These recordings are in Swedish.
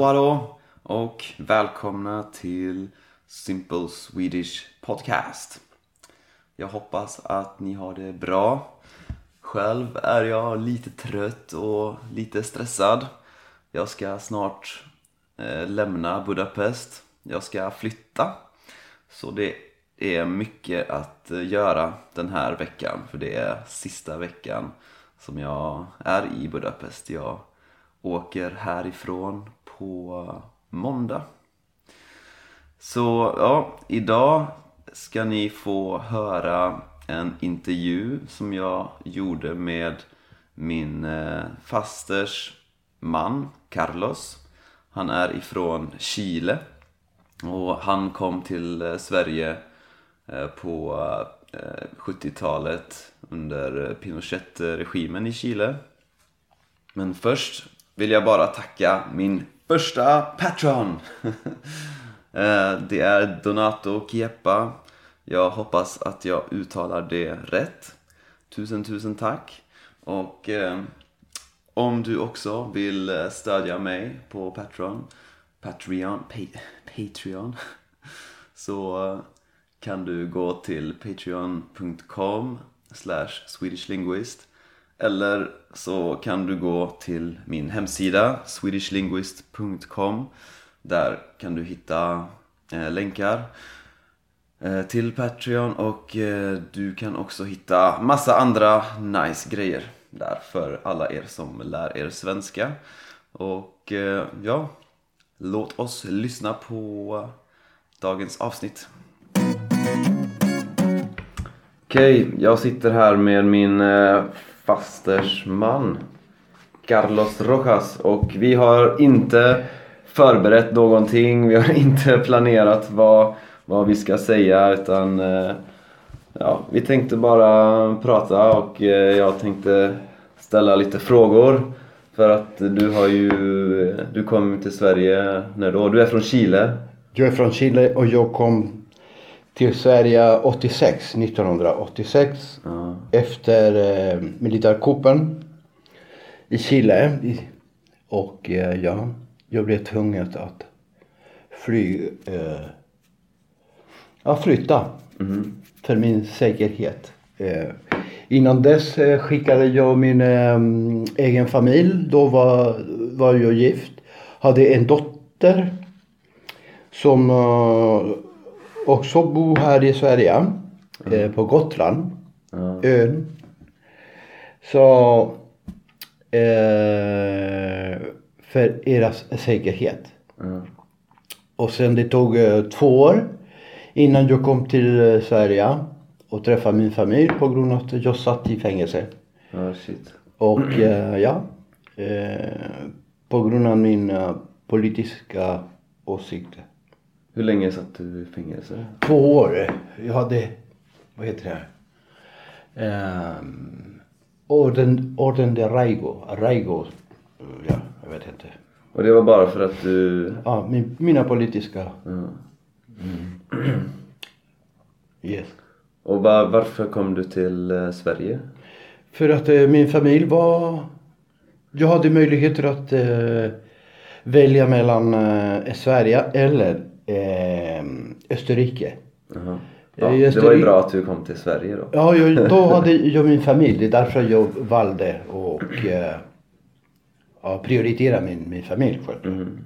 Hallå hallå och välkomna till Simple Swedish Podcast. Jag hoppas att ni har det bra. Själv är jag lite trött och lite stressad. Jag ska snart eh, lämna Budapest. Jag ska flytta. Så det är mycket att eh, göra den här veckan för det är sista veckan som jag är i Budapest. Jag åker härifrån på måndag. Så ja, idag ska ni få höra en intervju som jag gjorde med min eh, fasters man Carlos. Han är ifrån Chile och han kom till eh, Sverige eh, på eh, 70-talet under Pinochet-regimen i Chile. Men först vill jag bara tacka min första Patreon. Eh, det är Donato Kiepa. Jag hoppas att jag uttalar det rätt. Tusen, tusen tack. Och eh, om du också vill eh, stödja mig på Patreon, Patreon, pa Patreon så eh, kan du gå till patreon.com slash swedishlinguist eller så kan du gå till min hemsida swedishlinguist.com Där kan du hitta eh, länkar eh, till Patreon och eh, du kan också hitta massa andra nice grejer där för alla er som lär er svenska. Och eh, ja, låt oss lyssna på dagens avsnitt. Okej, okay, jag sitter här med min eh, fasters man Carlos Rojas och vi har inte förberett någonting, vi har inte planerat vad, vad vi ska säga utan eh, ja, vi tänkte bara prata och eh, jag tänkte ställa lite frågor för att du har ju, du kom till Sverige när då? Du är från Chile? Jag är från Chile och jag kom till Sverige 86, 1986 ja. efter eh, militärkuppen i Chile. Och eh, ja, jag blev tvungen att fly, eh, ja, flytta mm. för min säkerhet. Eh, innan dess eh, skickade jag min eh, egen familj. Då var, var jag gift. Hade en dotter som eh, också bor här i Sverige. Mm. på Gotland. Mm. Ön. Så eh, för deras säkerhet. Mm. Och sen det tog eh, två år innan jag kom till eh, Sverige och träffade min familj på grund av att jag satt i fängelse. Oh. Och eh, ja, på grund av mina politiska åsikter. Hur länge satt du i fängelse? Två år. Jag hade, vad heter det? Um, orden, orden de Raigo. Raigo, ja, jag vet inte. Och det var bara för att du... Ja, min, mina politiska. Mm. Mm. Yes. Och var, varför kom du till eh, Sverige? För att eh, min familj var... Jag hade möjligheter att eh, välja mellan eh, Sverige eller eh, Österrike. Uh -huh. ja, Österrike. Det var ju bra att du kom till Sverige då. Ja, jag, då hade jag min familj. Det är därför jag valde och eh, ja, prioritera min, min familj själv. Mm.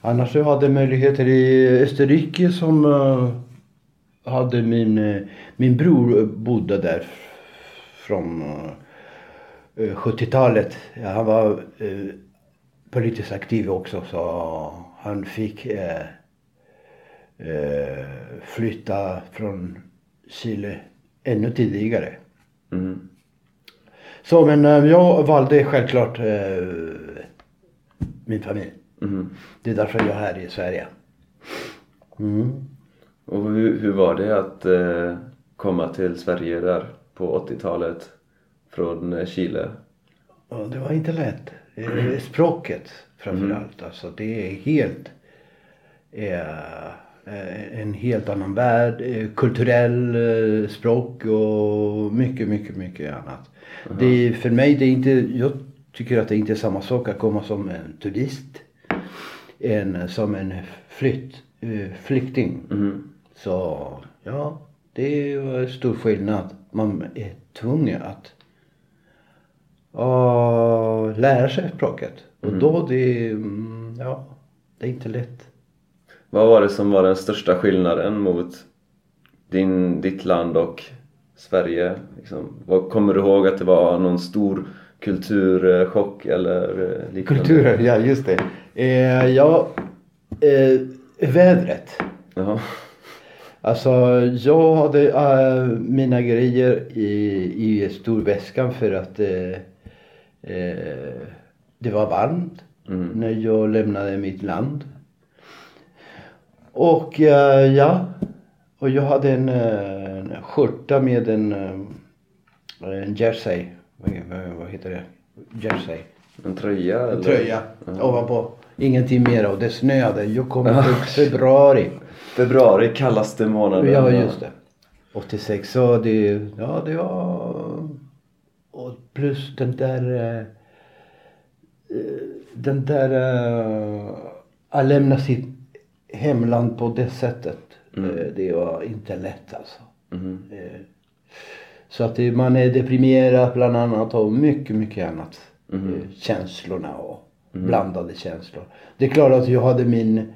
Annars jag hade möjligheter i Österrike som uh, hade min, uh, min bror bodde där från uh, 70-talet. Ja, han var politiskt aktiv också så han fick flytta från Chile ännu tidigare. Mm. Så men eh, jag valde självklart eh, min familj. Mm. Det är därför jag är här i Sverige. Mm. Och hur, hur var det att eh, komma till Sverige där på 80-talet från eh, Chile? Ja, det var inte lätt. Mm. Språket framförallt. Mm. Alltså det är helt eh, en helt annan värld. Kulturell språk och mycket, mycket, mycket annat. Mm. Det, för mig, det är inte, jag tycker att det är inte är samma sak att komma som en turist en, som en flytt, eh, flykting. Mhm. Så ja, det är stor skillnad. Man är tvungen att ja, lära sig språket. Och då det, mm, ja, det är inte lätt. Vad var det som var den största skillnaden mot din, ditt land och Sverige? Liksom, vad, kommer du ihåg att det var någon stor kulturchock eller eh, liknande? Kulturen, ja just det. Eh, ja, eh, vädret. Jaha. Alltså jag hade äh, mina grejer i, i storväskan för att eh, eh, det var varmt Mm. när jag lämnade mitt land. Och eh, ja, och jag hade en, eh, en skjorta med en, eh, en jersey. Vad, heter det? Jersey. En tröja? Eller? En tröja ovanpå. Ingenting mer och det snöade. Jag kom i februari. Februari, kallaste månaden. Ja, just det. 86, så det, ja det var... Och plus den där... Den där... Att lämna sitt hemland på det sättet. eh, Det var inte lätt alltså. Eh, Så att man är deprimerad bland annat och mycket, mycket annat. Eh, Känslorna och blandade känslor. Det är klart att jag hade min,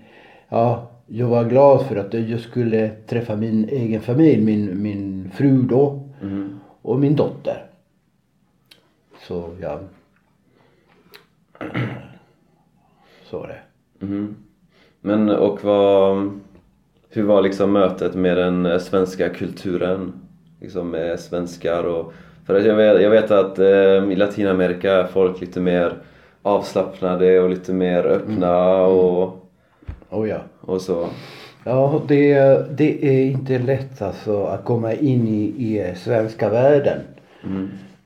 ja, jag var glad för att jag skulle träffa min egen familj, min, min fru då och min dotter. Så ja. Så var det. Men och vad... Hur var liksom mötet med den svenska kulturen? Liksom med svenskar och... För att jag vet, jag vet att eh, i Latinamerika är folk lite mer avslappnade och lite mer öppna och, Oh ja. och så. Ja, det, det är inte lätt alltså att komma in i, i svenska världen.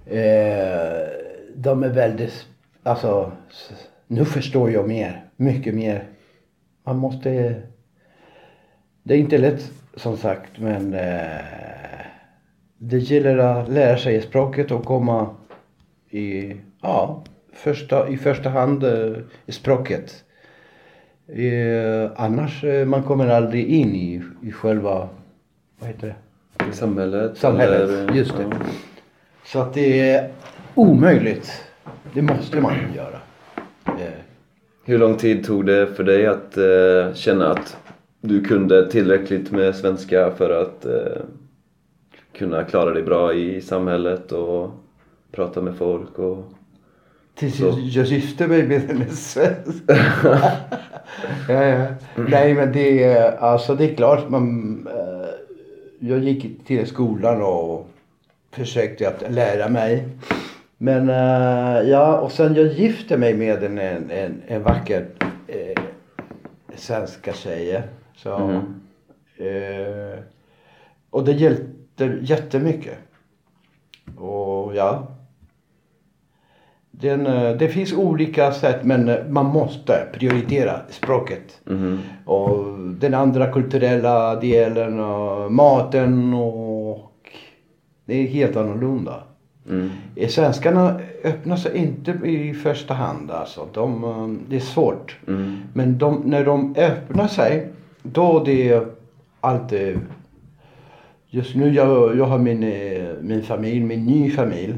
Eh, de är väldigt, alltså, nu förstår jag mer, mycket mer. Man måste, det är inte lätt som sagt men eh, det gäller att lära sig språket och komma i, ja, första, i första hand eh, i språket. Eh, annars eh, man kommer aldrig in i, i själva, vad heter det? I samhället? Samhället, eller- just det. Ja. Så att det är omöjligt. Det måste man göra. Eh, Hur lång tid tog det för dig att eh, känna att du kunde tillräckligt med svenska för att eh, kunna klara dig bra i samhället och prata med folk och... Tills Så. jag, gifte mig med en svensk. ja, ja. Nej men det är, alltså det är klart man, eh, jag gick till skolan och försökte att lära mig. Men eh, ja och sen jag gifte mig med en, en, en, vacker eh, svenska tjej. Så, Mhm. eh, och det hjälpte jättemycket. Och ja. Den, eh, det finns olika sätt men eh, man måste prioritera språket. Mhm. Och den andra kulturella delen och maten och det är helt annorlunda. Mm. Eh, Svenskarna öppnar sig inte i första hand alltså. De, eh, det är svårt. Mm. Men de, när de öppnar sig då det är allt eh, Just nu jag, jag har min, min familj, min ny familj.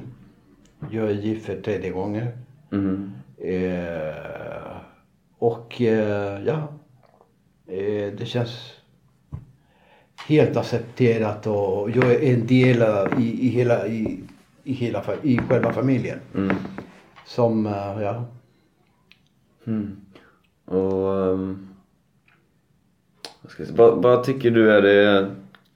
Jag är gift för tredje gången. Mhm. Eh, och eh, ja, eh, det känns helt accepterat och jag är en del i, i hela, i, i hela, i själva familjen. Mm. Som, eh, ja. Mm. Och... ehm, vad, vad, vad tycker du är det...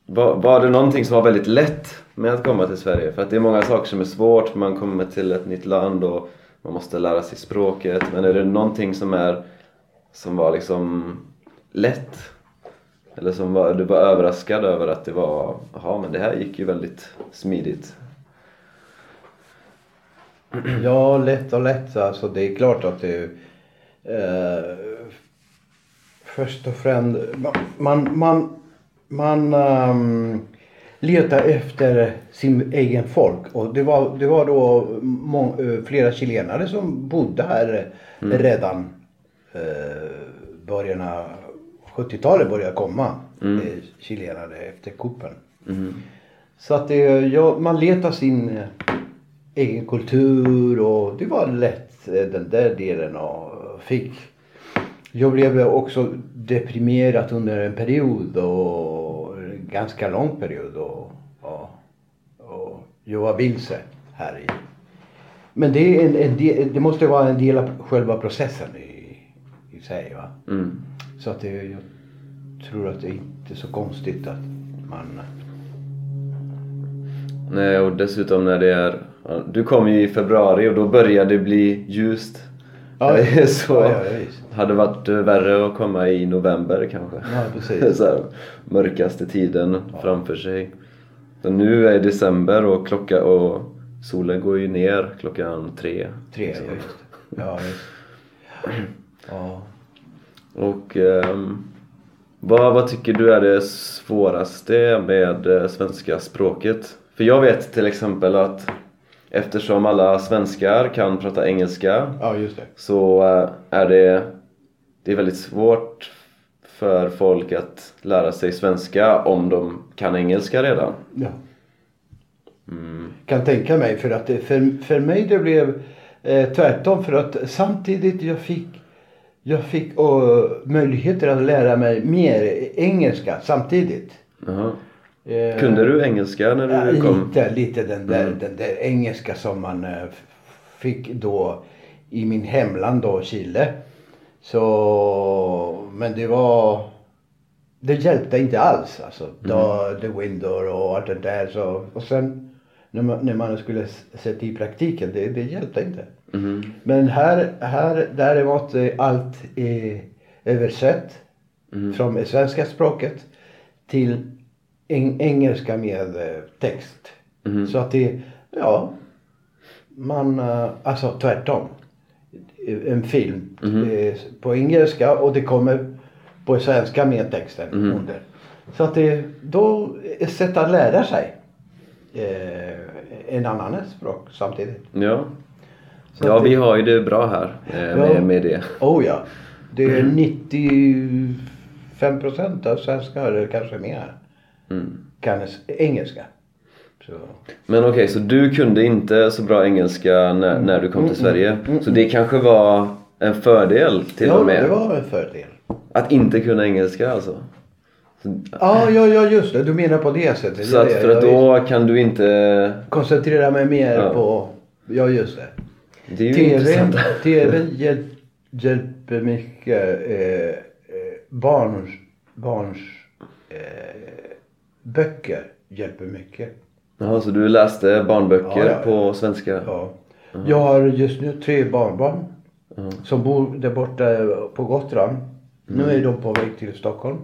Var, var det någonting som var väldigt lätt med att komma till Sverige? För att det är många saker som är svårt. Man kommer till ett nytt land och man måste lära sig språket. Men är det någonting som är... Som var liksom lätt? Eller som var, du var överraskad över att det var... Jaha, men det här gick ju väldigt smidigt. Ja, lätt och lätt. Alltså det är klart att det... Eh, först och främst... Man, man, man ehm, letar efter sin egen folk. Och det var, det var då må, eh, flera chilenare som bodde här redan. Eh, början av 70-talet började komma. Mm. chilenare efter kuppen. Mm. Så att det, ja, man letar sin eh, egen kultur och det var lätt eh, den där delen och fick. Jag blev också deprimerad under en period och en ganska lång period och, och, och jag var vilse här i. Men det, är en, en del, det måste vara en del av själva processen i, i sig. Va? Mm. Så att det, jag tror att det inte är så konstigt att man Nej, och dessutom när det är... Du kom ju i februari och då började det bli ljust. Ja, så ja, ja, hade varit värre att komma i november kanske. Ja, precis. så här, mörkaste tiden framför sig. Så nu är december och klocka och solen går ju ner klockan tre. Tre, Så. ja just det. Ja, just. Ja. Och ehm, vad, vad tycker du är det svåraste med eh, svenska språket? För jag vet till exempel att eftersom alla svenskar kan prata engelska ja, så eh, är det, det är väldigt svårt för folk att lära sig svenska om de kan engelska redan. Ja. Mm. Kan tänka mig för att det, för, för mig det blev eh, tvärtom för att samtidigt jag fick jag fick eh, möjligheter att lära mig mer engelska samtidigt. Jaha. Eh, Kunde du engelska när du Ja, kom? lite, lite den där, Mm. den där engelska som man eh, fick då i min hemland då, Chile. Så, men det var, det hjälpte inte alls alltså. Då, Mm. the window och allt det där så, och sen när man, när man skulle sätta i praktiken, det, det hjälpte inte. Mhm. Men här, här däremot eh, allt är översatt Mm. från svenska språket till eng engelska med eh, text. Mhm. Så att det, ja, man, eh, alltså tvärtom. En film eh, på engelska och det kommer på svenska med texten Mhm. under. Så att det, då är sätt att lära sig eh, en annan språk samtidigt. Ja. Så ja, att vi det- har ju det bra här eh, med, Ja. med det. Oh ja. Det är 95 procent av svenskar, eller kanske mer, Mm. kan engelska. Så. Men okej, så du kunde inte så bra engelska när, när du kom till Sverige. Så det kanske var en fördel till ja, och med? det var en fördel. Att inte kunna engelska alltså? Så, Ja, ja, ja just det. Du menar på det sättet. så Ja, att ja, för ja, att då kan du inte... Koncentrera mig mer Ja. på, ja just det. Det är ju TV, intressant. TV hjälp, hjälper mycket eh, eh, barns, barns böcker hjälper mycket. Jaha, så du läste barnböcker Ja, ja, på svenska? Ja. Jag har just nu tre barnbarn som bor där borta på Gotland. Nu är de på väg till Stockholm.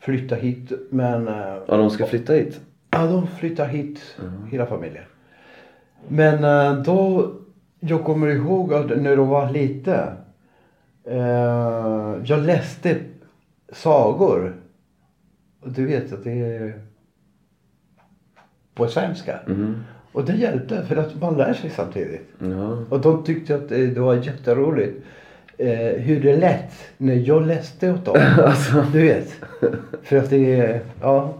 Flytta hit men eh, Ja, de ska flytta hit? ja, de flyttar hit hela familjen. Men eh, då, jag kommer ihåg att när de var lite. Eh, jag läste sagor. Och du vet att det är på svenska. Mhm. Och det hjälpte för att man lär sig samtidigt. Ja. Och de tyckte att eh, det var jätteroligt. Eh, hur det lät när jag läste åt dem. Alltså. Du vet. För att det är, ja.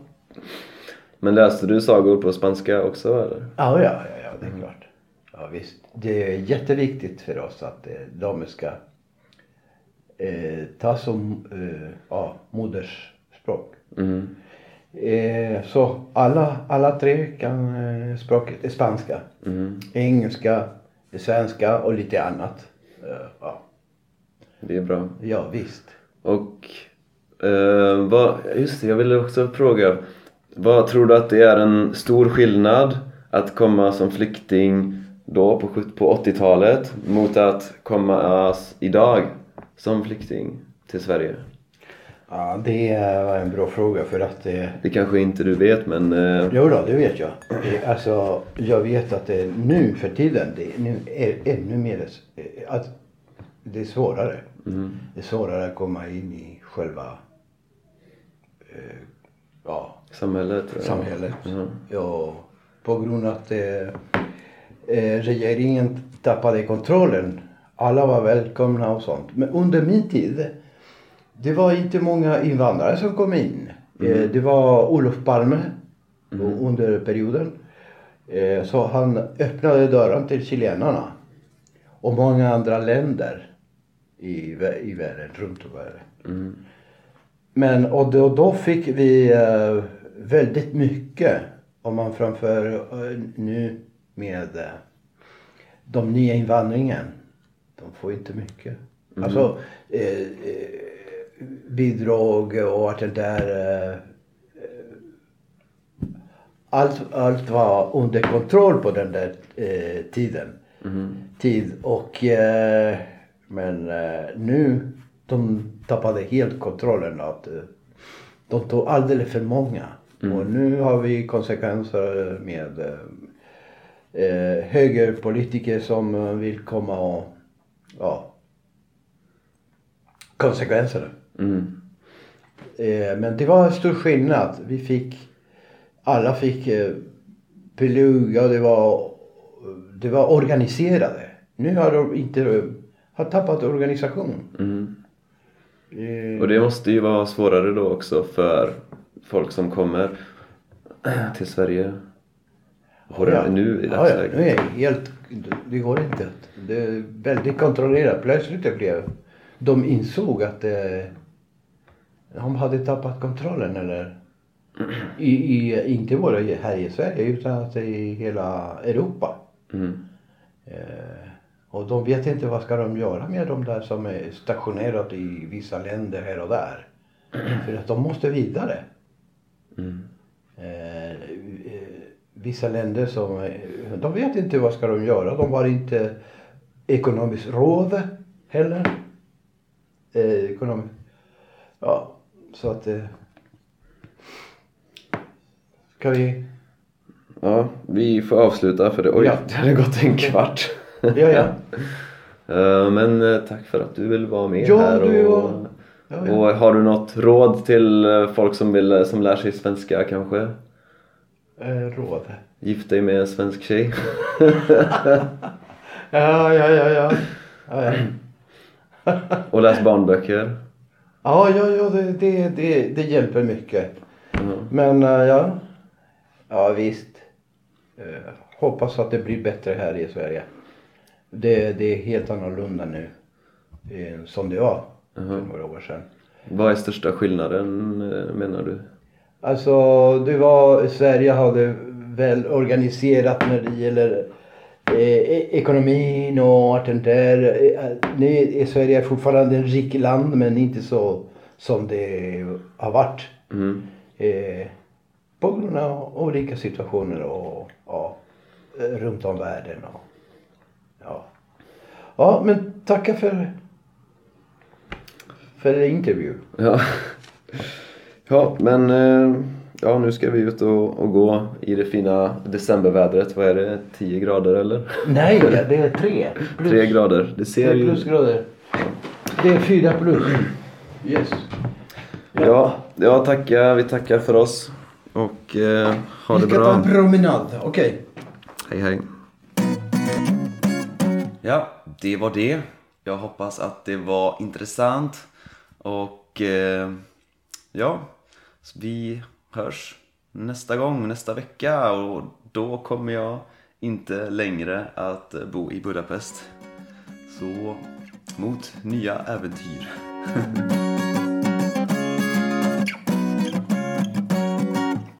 Men läste du sagor på spanska också eller? Ja, ja, ja, ja det är klart. Ja, visst. Det är jätteviktigt för oss att eh, de ska eh, ta som eh, ja, modersspråk. Mm. Eh, så alla, alla tre kan eh, språket, spanska, Mm. engelska, svenska och lite annat. Eh, ja. Det är bra. ja, visst. Och eh, vad, just det, jag ville också fråga. Vad tror du att det är en stor skillnad att komma som flykting då på, på 80-talet mot att komma as- idag som flykting till Sverige? Ja, det var en bra fråga för att eh, Det kanske inte du vet men eh, Jo då, det vet jag. Alltså, jag vet att det nu för tiden, det är nu är ännu mer, eh, att det är svårare. mm, Det är svårare att komma in i själva, eh, ja, samhället? samhället. Ja. Ja, på grund av att eh, regeringen tappade kontrollen. Alla var välkomna och sånt. Men under min tid, det var inte många invandrare som kom in. Eh, det var Olof Palme under perioden. Eh, så han öppnade dörren till chilenarna. Och många andra länder i, i världen, runt om världen. Men och då, då fick vi eh, väldigt mycket om man framför nu med de nya invandringen. De får inte mycket. Alltså eh, eh, bidrag och allt det där. Eh, allt, allt var under kontroll på den där eh, tiden. Tid och eh, men eh, nu de tappade helt kontrollen att eh, de tog alldeles för många. Och nu har vi konsekvenser med eh, eh, högerpolitiker som eh, vill komma och ja konsekvenserna. Mm. Eh, men det var en stor skillnad. Vi fick, alla fick eh, plugga, det var, det var organiserade. Nu har de inte, har tappat organisation. Mm. Eh, Och det måste ju vara svårare då också för folk som kommer till Sverige. Har det nu i ja, ja, dagsläget? nu är det helt, det går inte. Det är väldigt kontrollerat. Plötsligt det blev, de insåg att eh, de hade tappat kontrollen eller i, i, inte bara här i Sverige utan att i hela Europa. Mm. Eh, och de vet inte vad ska de göra med de där som är stationerade i vissa länder här och där. För att de måste vidare. Mm. Eh, eh, vissa länder som, eh, de vet inte vad ska de göra. De har inte ekonomiskt råd heller. Eh, ekonomiskt. Ja, så att. Eh, ska vi? Ja, vi får avsluta för det, oj, Ja. det hade gått en kvart. Ja, ja. Eh, Men eh, tack för att du vill vara med Ja, här. du och, var- ja, ja. och har du något råd till folk som, vill, som lär sig svenska kanske? Eh, råd. Gift dig med en svensk tjej. Ja, ja, ja, ja. Ja, ja. och läs barnböcker. Ja, ja, ja det, det, det, det hjälper mycket. Mm. Men eh, ja, ja visst. Eh, hoppas att det blir bättre här i Sverige. Det, det är helt annorlunda nu eh, som det var för några år sedan. Vad är största skillnaden eh, menar du? Alltså, det var, Sverige hade väl organiserat när det gäller eh, e- ekonomin och allt det där. Eh, Nu är Sverige fortfarande en rik land men inte så som det har varit. Mm. Eh, på grund av olika situationer och eh, runt om världen. Och, ja. ja, men tacka för för intervju. Ja. ja, men eh, ja, nu ska vi ut och, och gå i det fina decembervädret. Vad är det? 10 grader eller? Nej, det är tre. Plus, 3 grader. Det ser tre plusgrader. Det är fyra plus. Yes. Ja, ja tackar, vi tackar för oss. Och eh, ha Vi det ska ta en bra. promenad. Okej. Hej hej. Ja, det var det. Jag hoppas att det var intressant. Och eh, ja, vi hörs nästa gång, nästa vecka. Och då kommer jag inte längre att bo i Budapest. Så mot nya äventyr.